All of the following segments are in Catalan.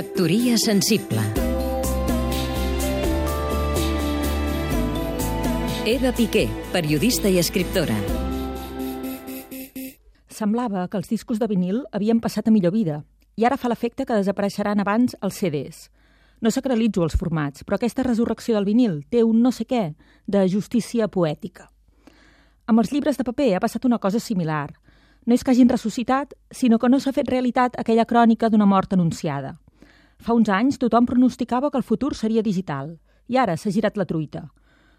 Factoria sensible Eva Piqué, periodista i escriptora. Semblava que els discos de vinil havien passat a millor vida i ara fa l'efecte que desapareixeran abans els CDs. No sacralitzo els formats, però aquesta resurrecció del vinil té un no sé què de justícia poètica. Amb els llibres de paper ha passat una cosa similar. No és que hagin ressuscitat, sinó que no s'ha fet realitat aquella crònica d'una mort anunciada. Fa uns anys tothom pronosticava que el futur seria digital, i ara s'ha girat la truita.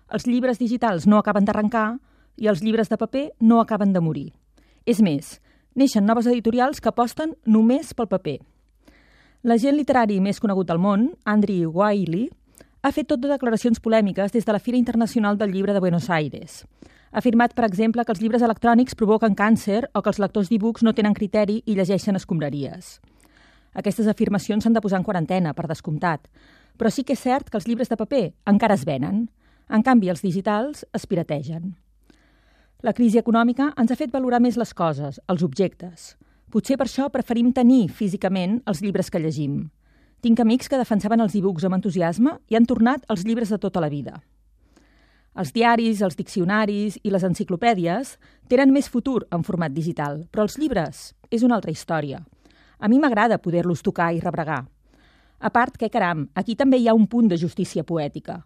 Els llibres digitals no acaben d'arrencar i els llibres de paper no acaben de morir. És més, neixen noves editorials que aposten només pel paper. L'agent literari més conegut del món, Andrew Wiley, ha fet tot de declaracions polèmiques des de la Fira Internacional del Llibre de Buenos Aires. Ha afirmat, per exemple, que els llibres electrònics provoquen càncer o que els lectors d'e-books no tenen criteri i llegeixen escombraries. Aquestes afirmacions s'han de posar en quarantena, per descomptat. Però sí que és cert que els llibres de paper encara es venen. En canvi, els digitals es pirategen. La crisi econòmica ens ha fet valorar més les coses, els objectes. Potser per això preferim tenir físicament els llibres que llegim. Tinc amics que defensaven els e-books amb entusiasme i han tornat als llibres de tota la vida. Els diaris, els diccionaris i les enciclopèdies tenen més futur en format digital, però els llibres és una altra història. A mi m'agrada poder-los tocar i rebregar. A part que, caram, aquí també hi ha un punt de justícia poètica.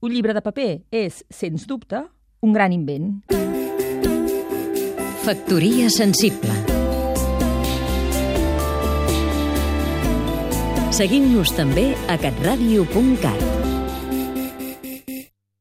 Un llibre de paper és, sens dubte, un gran invent. Factoria sensible Seguim-nos també a catradio.cat